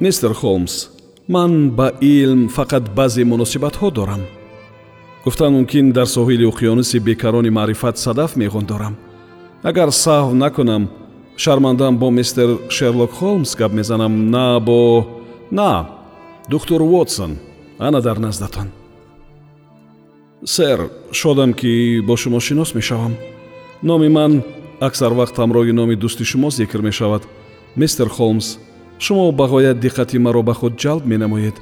мистер холмс ман ба илм фақат баъзе муносибатҳо дорам. Гуфтан мумкин дар соҳили уқёнуси бекарони маърифат садаф меғондорам агар саҳв накунам шармандам бо мистер шерлок холмс гап мезанам на бо на духтур вотсон ана дар наздатон сэр шодам ки бо шумо шинос мешавам. Номи ман аксар вақт ҳамроҳи номи дӯсти шумо зикр мешавад. Мистер холмс шумо бағоят диққати маро ба худ ҷалб менамоед.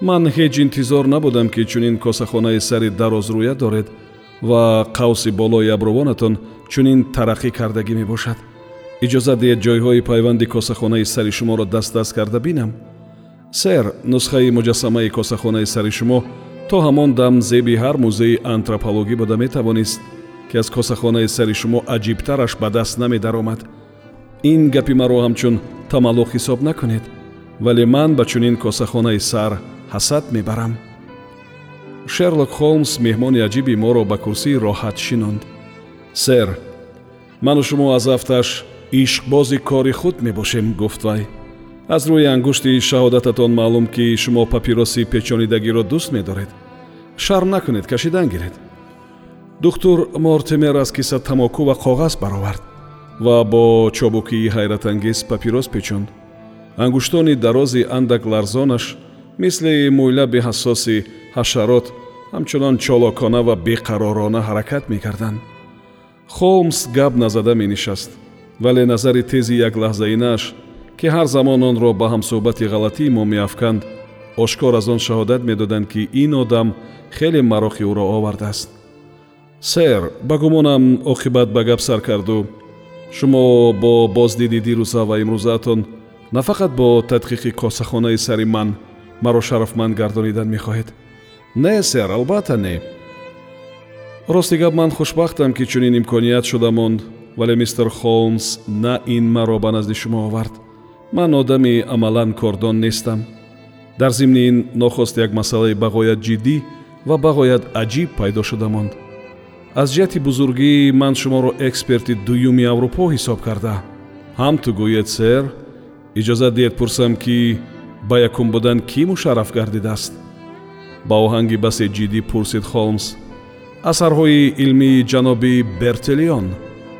Ман ҳеҷ интизор набудам ки чунин косахонаи сари дарозрӯя доред ва қавси болои абрувонатон чунин тараққӣ кардагӣ мебошад. Иҷозат диҳед ҷойҳои пайванди косахонаи сари шуморо даст даст карда бинам. Сэр нусхаи муҷассамаи косахонаи сари шумо то ҳамон дам зеби ҳар музеи антропологӣ буда метавонист ки аз косахонаи сари шумо аҷибтараш ба даст намедаромад. Ин гапи маро ҳамчун тамаллуқ ҳисоб накунед вале ман ба чунин косахонаи сар ҳасад мебарам. Шерлок холмс меҳмони аҷиби моро ба курсии роҳат шинонд. Сэр ману шумо аз афташ ишқбози кори худ мебошем гуфт вай. Аз рӯи ангушти шаҳодататон маълум ки шумо папироси печонидагиро дӯст медоред шарм накунед кашидан гиред. Духтур мортимер аз киса тамоку ва коғаз баровард ва бо чобукии ҳайратангез папирос печонд. Ангуштони дарози андак ларзонаш мисли мӯйлаби ҳассоси ҳашарот ҳамчунон чолокона ва беқаророна ҳаракат мекарданд. Холмс гап назада менишаст вале назари тези яклаҳзаинааш ки ҳар замон онро ба ҳамсӯҳбати ғалатии мо меафканд ошкор аз он шаҳодат медоданд ки ин одам хеле марохи ӯро овардааст. Сэр ба гумонам оқибат ба гап сар карду шумо бо боздиди дирӯза ва имрӯзаатон на фақат бо тадқиқи косахонаи сари ман маро шарафманд гардонидан мехоҳед. Не сэр албатта не. Рости гап ман хушбахтам ки чунин имконият шуда монд вале мистер холмс на ин маро ба назди шумо овард. Ман одами амалан кордон нестам. Дар зимни ин нохост як масъалаи бағоят ҷиддӣ ва бағоят аҷиб пайдо шуда монд аз ҷиҳати бузургӣ ман шуморо эксперти дуюми аврупо ҳисоб карда. Ҳам ту гӯед сэр иҷозат диҳед пурсам ки ба якум будан кӣ мушарраф гардидааст? Ба оҳанги басе ҷиддӣ пурсид холмс. Асарҳои илмии ҷаноби бертелион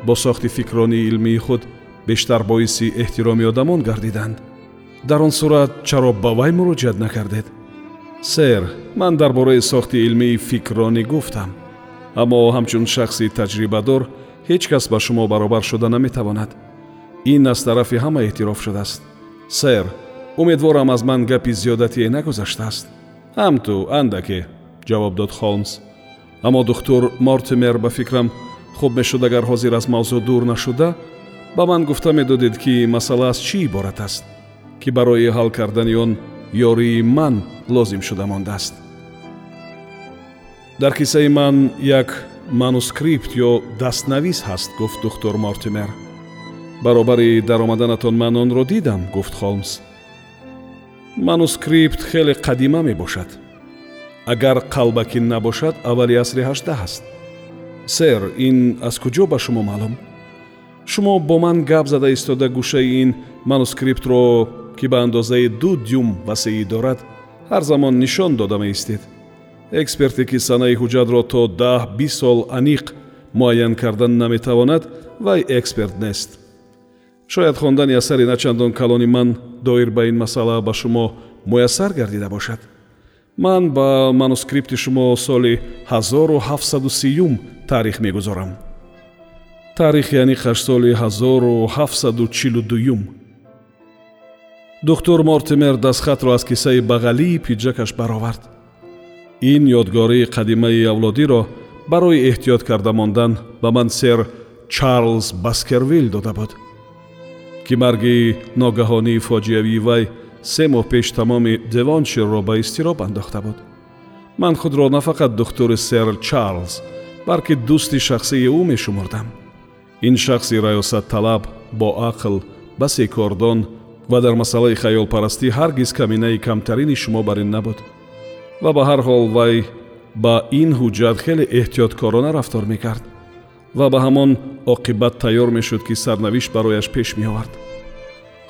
бо сохти фикронии илмии худ бештар боиси эҳтироми одамон гардиданд. Дар он сурат чаро ба вай муроҷиат накардед? Сэр ман дар бораи сохти илмии фикронӣ гуфтам аммо ҳамчун шахси таҷрибадор ҳеҷ кас ба шумо баробар шуда наметавонад. Ин аз тарафи ҳама эътироф шудааст. Сэр умедворам аз ман гапи зиёдатие нагузаштааст ҳамту андаке ҷавоб дод холмс. Аммо духтур мортимер ба фикрам хуб мешуд агар ҳозир аз мавзӯъ дур нашуда ба ман гуфта медодед ки масъала аз чӣ иборат аст ки барои ҳал кардани он ёрии ман лозим шуда мондааст дар киссаи ман як манускрипт ё дастнавис ҳаст гуфт духтур мортимер. Баробари даромаданатон ман онро дидам гуфт холмс. Манускрипт хеле қадима мебошад. Агар қалбакӣ набошад аввали асри ҳаштдаҳ аст. Сэр ин аз куҷо ба шумо маълум? Шумо бо ман гап зада истода гӯшаи ин манускриптро ки ба андозаи ду дюм васеӣ дорад ҳар замон нишон дода меистед эксперте ки санаи ҳуҷҷатро то даҳ бист сол аниқ муайян кардан наметавонад вай эксперт нест. Шояд хондани асари начандон калони ман доир ба ин масъала ба шумо муяссар гардида бошад. Ман ба манускрипти шумо соли 1730 таърих мегузорам. Таърих яъниқаш соли 1742 духтур мортимер дастхатро аз киссаи бағалии пиҷакаш баровард ин ёдгории қадимаи авлодиро барои эҳтиёт карда мондан ба ман сэр чарлз баскервил дода буд ки марги ногаҳонии фоҷиавии вай се моҳ пеш тамоми девонширро ба изтироб андохта буд. Ман худро на фақат духтури сэр чарлз балки дӯсти шахсии ӯ мешумурдам ин шахси раёсатталаб боақл басекордон ва дар масъалаи хаёлпарастӣ ҳаргиз каминаи камтарини шумо бар ин набуд ва ба ҳар ҳол вай ба ин ҳуҷҷат хеле эҳтиёткорона рафтор мекард ва ба ҳамон оқибат тайёр мешуд ки сарнавишт барояш пеш меовард.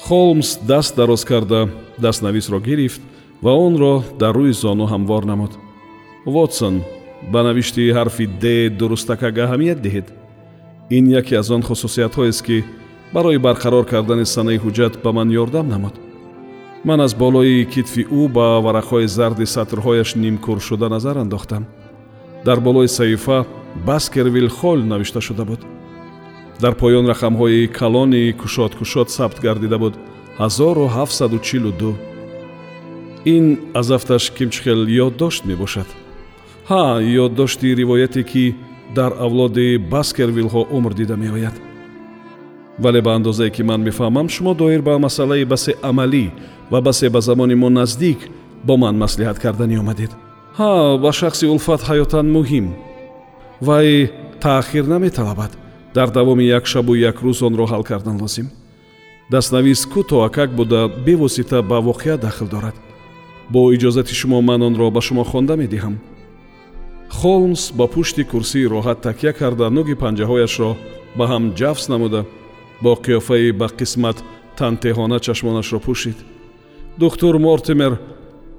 Холмс даст дароз карда дастнависро гирифт ва онро дар рӯи зону ҳамвор намуд. Вотсон ба навишти ҳарфи д дурустакак аҳамият диҳед. Ин яке аз он хусусиятҳоест ки барои барқарор кардани санаи ҳуҷҷат ба ман ёрдам намуд ман аз болои китфи ӯ ба варақҳои зарди сатрҳояш нимкур шуда назар андохтам. Дар болои саҳифа баскервил холл навишта шуда буд. Дар поён рақамҳои калони кушодкушод сабт гардида буд. 1742 ин аз афташ кимчихел ёддошт мебошад. Ҳа ёддошти ривояте ки дар авлоди баскервилҳо умр дида меояд вале ба андозае ки ман мефаҳмам шумо доир ба масъалаи басе амалӣ ва басе ба замони мо наздик бо ман маслиҳат карданӣ омадед. Ҳа ба шахси улфат ҳаётан муҳим. Вай таъхир наметалабад дар давоми як шабу як рӯз онро ҳал кардан лозим. Дастнавис кӯтоакак буда бевосита ба воқеа дахл дорад. Бо иҷозати шумо ман онро ба шумо хонда медиҳам. Холмс ба пушти курсии роҳат такя карда нӯги панҷаҳояшро ба ҳам ҷафз намуда бо қиёфаи ба қисмат тантеҳона чашмонашро пӯшид. Духтур мортимер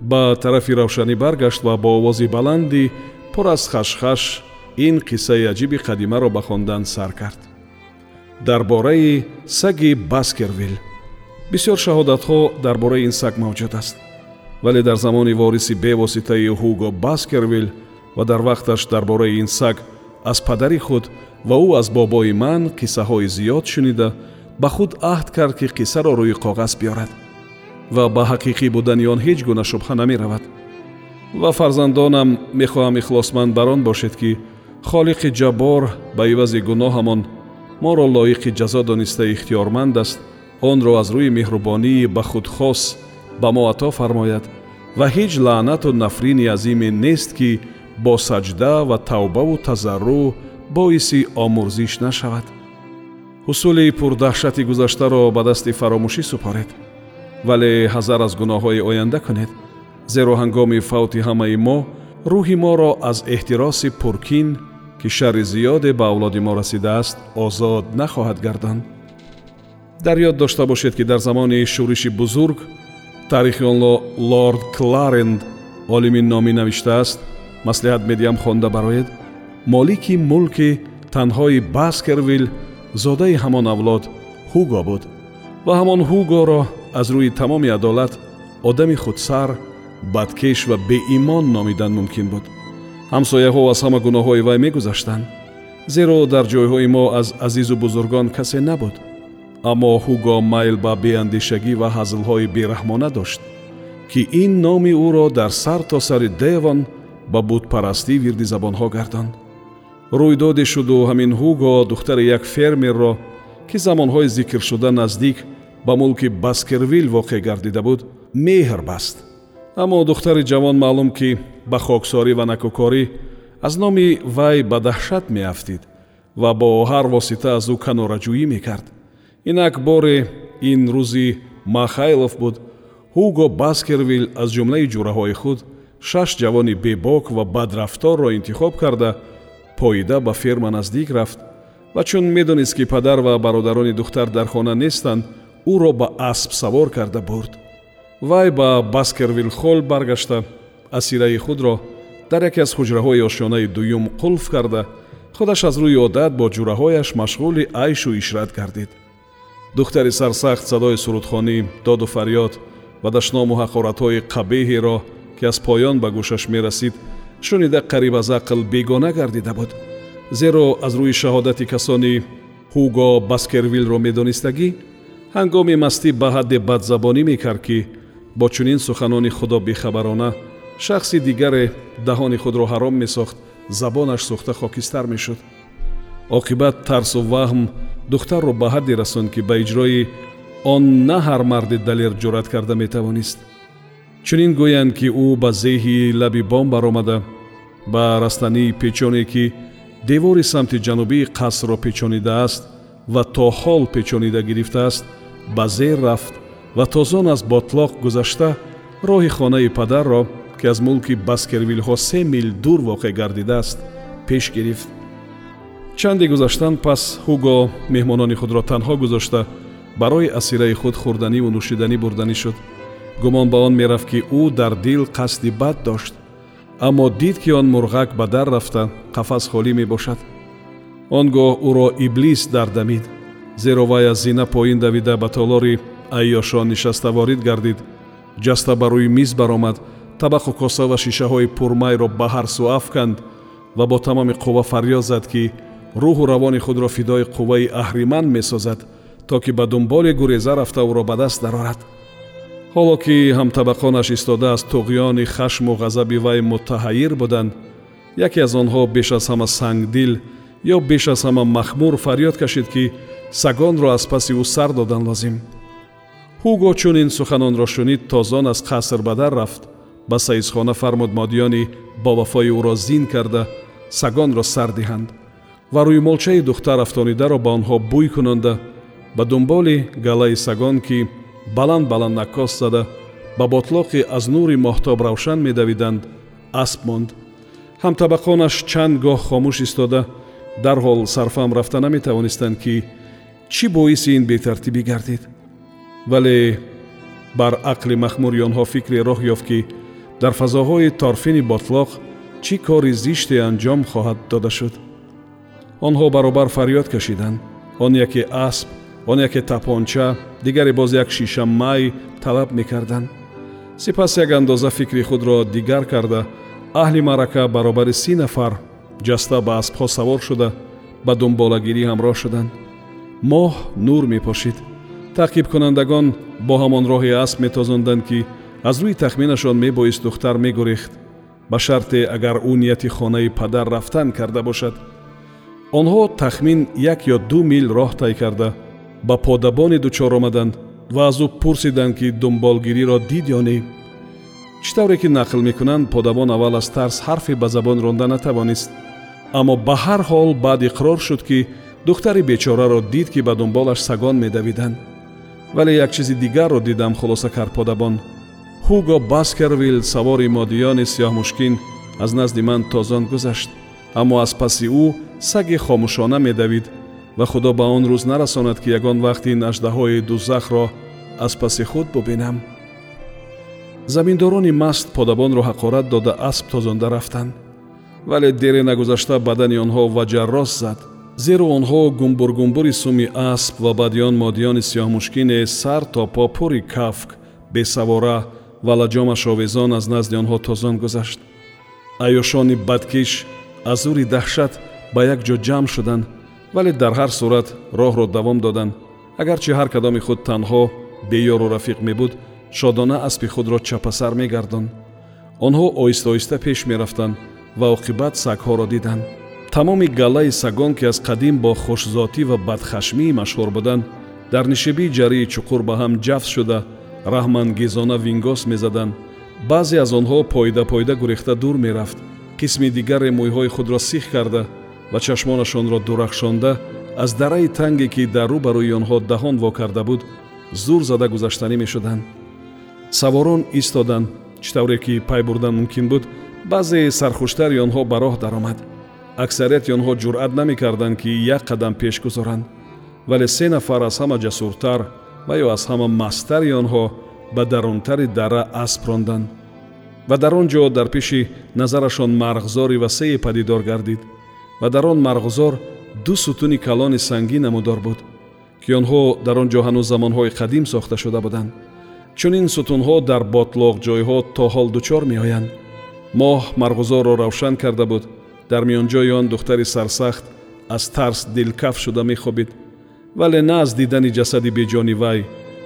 ба тарафи равшанӣ баргашт ва бо овози баланди пур аз хашхаш ин қиссаи аҷиби қадимаро ба хондан сар кард. Дар бораи саги баскервил бисёр шаҳодатҳо дар бораи ин саг мавҷуд аст. Вале дар замони вориси бевоситаи ҳуго баскервил ва дар вақташ дар бораи ин саг аз падари худ ва ӯ аз бобои ман қиссаҳои зиёд шунида ба худ аҳд кард ки қиссаро рӯи коғаз биёрад ва ба ҳақиқӣ будани он ҳеҷ гуна шубҳа намеравад. Ва фарзандонам мехоҳам ихлосманд бар он бошед ки холиқи ҷаббор ба ивази гуноҳамон моро лоиқи ҷазо дониста ихтиёрманд аст онро аз рӯи меҳрубонии ба худхос ба мо ато фармояд ва ҳеҷ лаънату нафрини азиме нест ки бо саҷда ва тавбаву тазаррӯъ боиси омӯрзиш нашавад. Ҳусули пурдаҳшати гузаштаро ба дасти фаромӯшӣ супоред вале ҳазар аз гуноҳҳои оянда кунед зеро ҳангоми фавти ҳамаи мо рӯҳи моро аз эҳтироси пуркин ки шарри зиёде ба авлоди мо расидааст озод нахоҳад гардонд дар ёд дошта бошед ки дар замони шӯриши бузург таърихи онро лорд кларенд олими номӣ навиштааст маслиҳат медиҳам хонда бароед молики мулки танҳои баскервил зодаи ҳамон авлод ҳуго буд ва ҳамон ҳугоро аз рӯи тамоми адолат одами худсар бадкеш ва беимон номидан мумкин буд ҳамсояҳо аз ҳама гуноҳҳои вай мегузаштанд зеро дар ҷойҳои мо аз азизу бузургон касе набуд. Аммо ҳуго майл ба беандешагӣ ва ҳазлҳои бераҳмона дошт ки ин номи ӯро дар сар то сари девон ба бутпарастӣ вирди забонҳо гардонд рӯйдоде шуду ҳамин ҳуго духтари як фермерро ки замонҳои зикршуда наздик ба мулки баскервил воқеъ гардида буд меҳр баст. Аммо духтари ҷавон маълум ки ба хоксорӣ ва накӯкорӣ аз номи вай ба даҳшат меафтид ва бо ҳар восита аз ӯ канораҷӯӣ мекард. Инак боре ин рӯзи махайлов буд. Ҳуго баскервил аз ҷумлаи ҷураҳои худ шаш ҷавони бебок ва бадрафторро интихоб карда поида ба ферма наздик рафт ва чун медонист ки падар ва бародарони духтар дар хона нестанд ӯро ба асп савор карда бурд. Вай ба баскервил холл баргашта асираи худро дар яке аз ҳуҷраҳои ошёнаи дуюм қулф карда худаш аз рӯи одат бо ҷураҳояш машғули айшу ишрат гардид. Духтари сарсахт садои сурудхонӣ доду фарёд ва дашному ҳақоратҳои қабеҳеро ки аз поён ба гӯшаш мерасид шунида қариб аз ақл бегона гардида буд зеро аз рӯи шаҳодати касони ҳуго баскервилро медонистагӣ ҳангоми мастӣ ба ҳадде бадзабонӣ мекард ки бо чунин суханони худобихабарона шахси дигаре даҳони худро ҳаром месохт забонаш сӯхта хокистар мешуд. Оқибат тарсу ваҳм духтарро ба ҳадде расонд ки ба иҷрои он на ҳар марди далер ҷуръат карда метавонист. Чунин гӯянд ки ӯ ба зеҳи лаби бом баромада ба растании печоне ки девори самти ҷанубии қасрро печонидааст ва то ҳол печонида гирифтааст ба зер рафт ва тозон аз ботлоқ гузашта роҳи хонаи падарро ки аз мулки баскервилҳо се мил дур воқеъ гардидааст пеш гирифт. Чанде гузаштан пас ҳуго меҳмонони худро танҳо гузошта барои асираи худ хӯрданиву нӯшиданӣ бурданӣ шуд. Гумон ба он мерафт ки ӯ дар дил қасди бад дошт аммо дид ки он мурғак ба дар рафта қафас холӣ мебошад. Он гоҳ ӯро иблис дардамид зеро вай аз зина поин давида ба толори айёшон нишаста ворид гардид. Ҷаста ба рӯи миз баромад табақу коса ва шишаҳои пурмайро ба ҳар су афканд ва бо тамоми қувва фарёд зад ки рӯҳу равони худро фидои қувваи аҳриман месозад то ки ба дунболи гуреза рафта ӯро ба даст дарорад ҳоло ки ҳамтабақонаш истода аз туғёни хашму ғазаби вай муттаҳайир буданд яке аз онҳо беш аз ҳама сангдил ё беш аз ҳама махмур фарёд кашид ки сагонро аз паси ӯ сар додан лозим. Ҳуго чун ин суханонро шунид тозон аз қаср ба дар рафт ба саизхона фармуд модиёни бовафои ӯро зин карда сагонро сар диҳанд ва рӯймолчаи духтар афтонидаро ба онҳо бӯй кунонда ба дунболи галаи сагон ки баланд баланд накос зада ба ботлоқи аз нури моҳтоб равшан медавиданд асп монд ҳамтабақонаш чанд гоҳ хомӯш истода дарҳол сарфам рафта наметавонистанд ки чӣ боиси ин бетартибӣ гардид? Вале бар ақли махмури онҳо фикре роҳ ёфт ки дар фазоҳои торфини ботлоқ чӣ кори зиште анҷом хоҳад дода шуд? Онҳо баробар фарёд кашиданд. Он яке асп он яке тапонча дигаре боз як шиша май талаб мекарданд. Сипас як андоза фикри худро дигар карда аҳли маърака баробари си нафар ҷаста ба аспҳо савор шуда ба дунболагирӣ ҳамроҳ шуданд. Моҳ нур мепошид. Таъқибкунандагон бо ҳамон роҳи асп метозонданд ки аз рӯи тахминашон мебоист духтар мегурехт ба шарте агар ӯ нияти хонаи падар рафтан карда бошад онҳо тахмин як ё ду мил роҳ тай карда ба подабоне дучор омаданд ва аз ӯ пурсиданд ки дунболгириро дид ё не чӣ тавре ки нақл мекунанд подабон аввал аз тарс ҳарфе ба забон ронда натавонист. Аммо ба ҳар ҳол баъд иқрор шуд ки духтари бечораро дид ки ба дунболаш сагон медавиданд. Вале як чизи дигарро дидам хулоса кард подабон. Ҳуго баскервилл савори модиёни сиёҳмушкин аз назди ман тозон гузашт. Аммо аз паси ӯ саги хомӯшона медавид ва худо ба он рӯз нарасонад ки ягон вақт ин аждаҳои дузахро аз паси худ бубинам. Заминдорони маст подабонро ҳақорат дода асп тозонда рафтанд вале дере нагузашта бадани онҳо ваҷаррос зад. Зеро онҳо гумбургумбури суми асп ва баъди он модиёни сиёҳмушкине сар то по пури кафк бесавора ва лаҷомаш овезон аз назди онҳо тозон гузашт. Айёшони бадкиш аз зури таҳшат ба як ҷо ҷамъ шуданд вале дар ҳар сурат роҳро давом доданд агарчи ҳар кадоми худ танҳо беёру рафиқ мебуд шодона аспи худро чапасар мегардонд онҳо оҳиста оҳиста пеш мерафтанд ва оқибат сагҳоро диданд. Тамоми галаи сагон ки аз қадим бо хушзотӣ ва бадхашмӣ машҳур буданд дар нишебии ҷарии чуқур ба ҳам ҷафз шуда раҳмангезона вингос мезаданд. Баъзе аз онҳо пойда пойда гурехта дур мерафт. Қисми дигаре мӯйҳои худро сих карда ва чашмонашонро дурахшонда аз дараи танге ки дар рӯ барӯи онҳо даҳон во карда буд зур зада гузаштанӣ мешуданд. Саворон истоданд чӣ тавре ки пай бурдан мумкин буд баъзе сархуштари онҳо ба роҳ даромад. Аксарияти онҳо ҷуръат намекарданд ки як қадам пеш гузоранд. Вале се нафар аз ҳама ҷасуртар ва ё аз ҳама масттари онҳо ба дарунтари дара асп ронданд. Ва дар он ҷо дар пеши назарашон марғзори васеъе падидор гардид ва дар он марғзор ду сутуни калони сангин намудор буд ки онҳо дар он ҷо ҳанӯз замонҳои қадим сохта шуда буданд. Чунин сутунҳо дар ботлоқҷойҳо то ҳол дучор меоянд. Моҳ марғузорро равшан карда буд. Дар миёнҷои он духтари сарсахт аз тарс дилкаф шуда мехобид вале на аз дидани ҷасади беҷони вай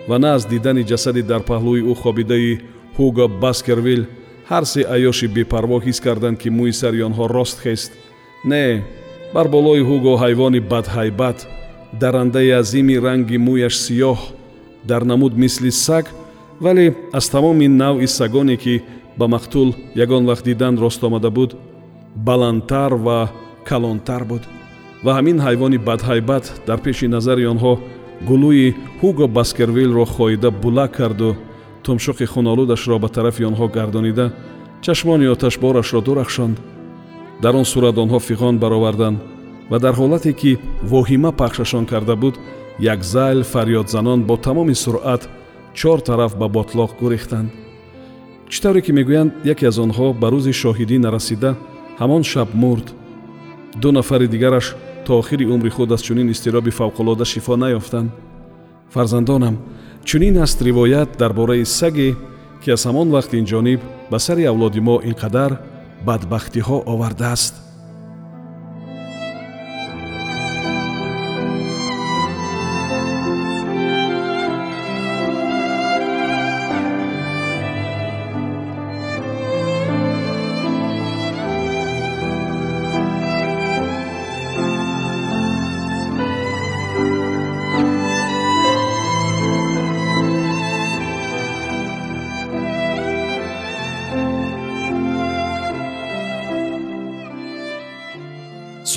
ва на аз дидани ҷасади дар паҳлӯи ӯ хобидаи ҳуго баскервилл ҳар се айёши бепарво ҳис карданд ки мӯи сари онҳо рост хест не бар болои ҳуго ҳайвони бадҳайбат дарандаи азими ранги мӯяш сиёҳ дар намуд мисли саг вале аз тамоми навъи сагоне ки ба мақтул ягон вақт дидан рост омада буд баландтар ва калонтар буд. Ва ҳамин ҳайвони бадҳайбат дар пеши назари онҳо гулӯи ҳуго баскервилро хоида булак карду тумшуқи хунолудашро ба тарафи онҳо гардонида чашмони оташборашро дурахшонд дар он сурат онҳо фиғон бароварданд ва дар ҳолате ки воҳима пахшашон карда буд як зайл фарёдзанон бо тамоми суръат чор тараф ба ботлоқ гурехтанд. Чӣ тавре ки мегӯянд яке аз онҳо ба рӯзи шоҳидӣ нарасида ҳамон шаб мурд. Ду нафари дигараш то охири умри худ аз чунин изтироби фавқулода шифо наёфтанд. Фарзандонам чунин аст ривоят дар бораи саге ки аз ҳамон вақт инҷониб ба сари авлоди мо ин қадар бадбахтиҳо овардааст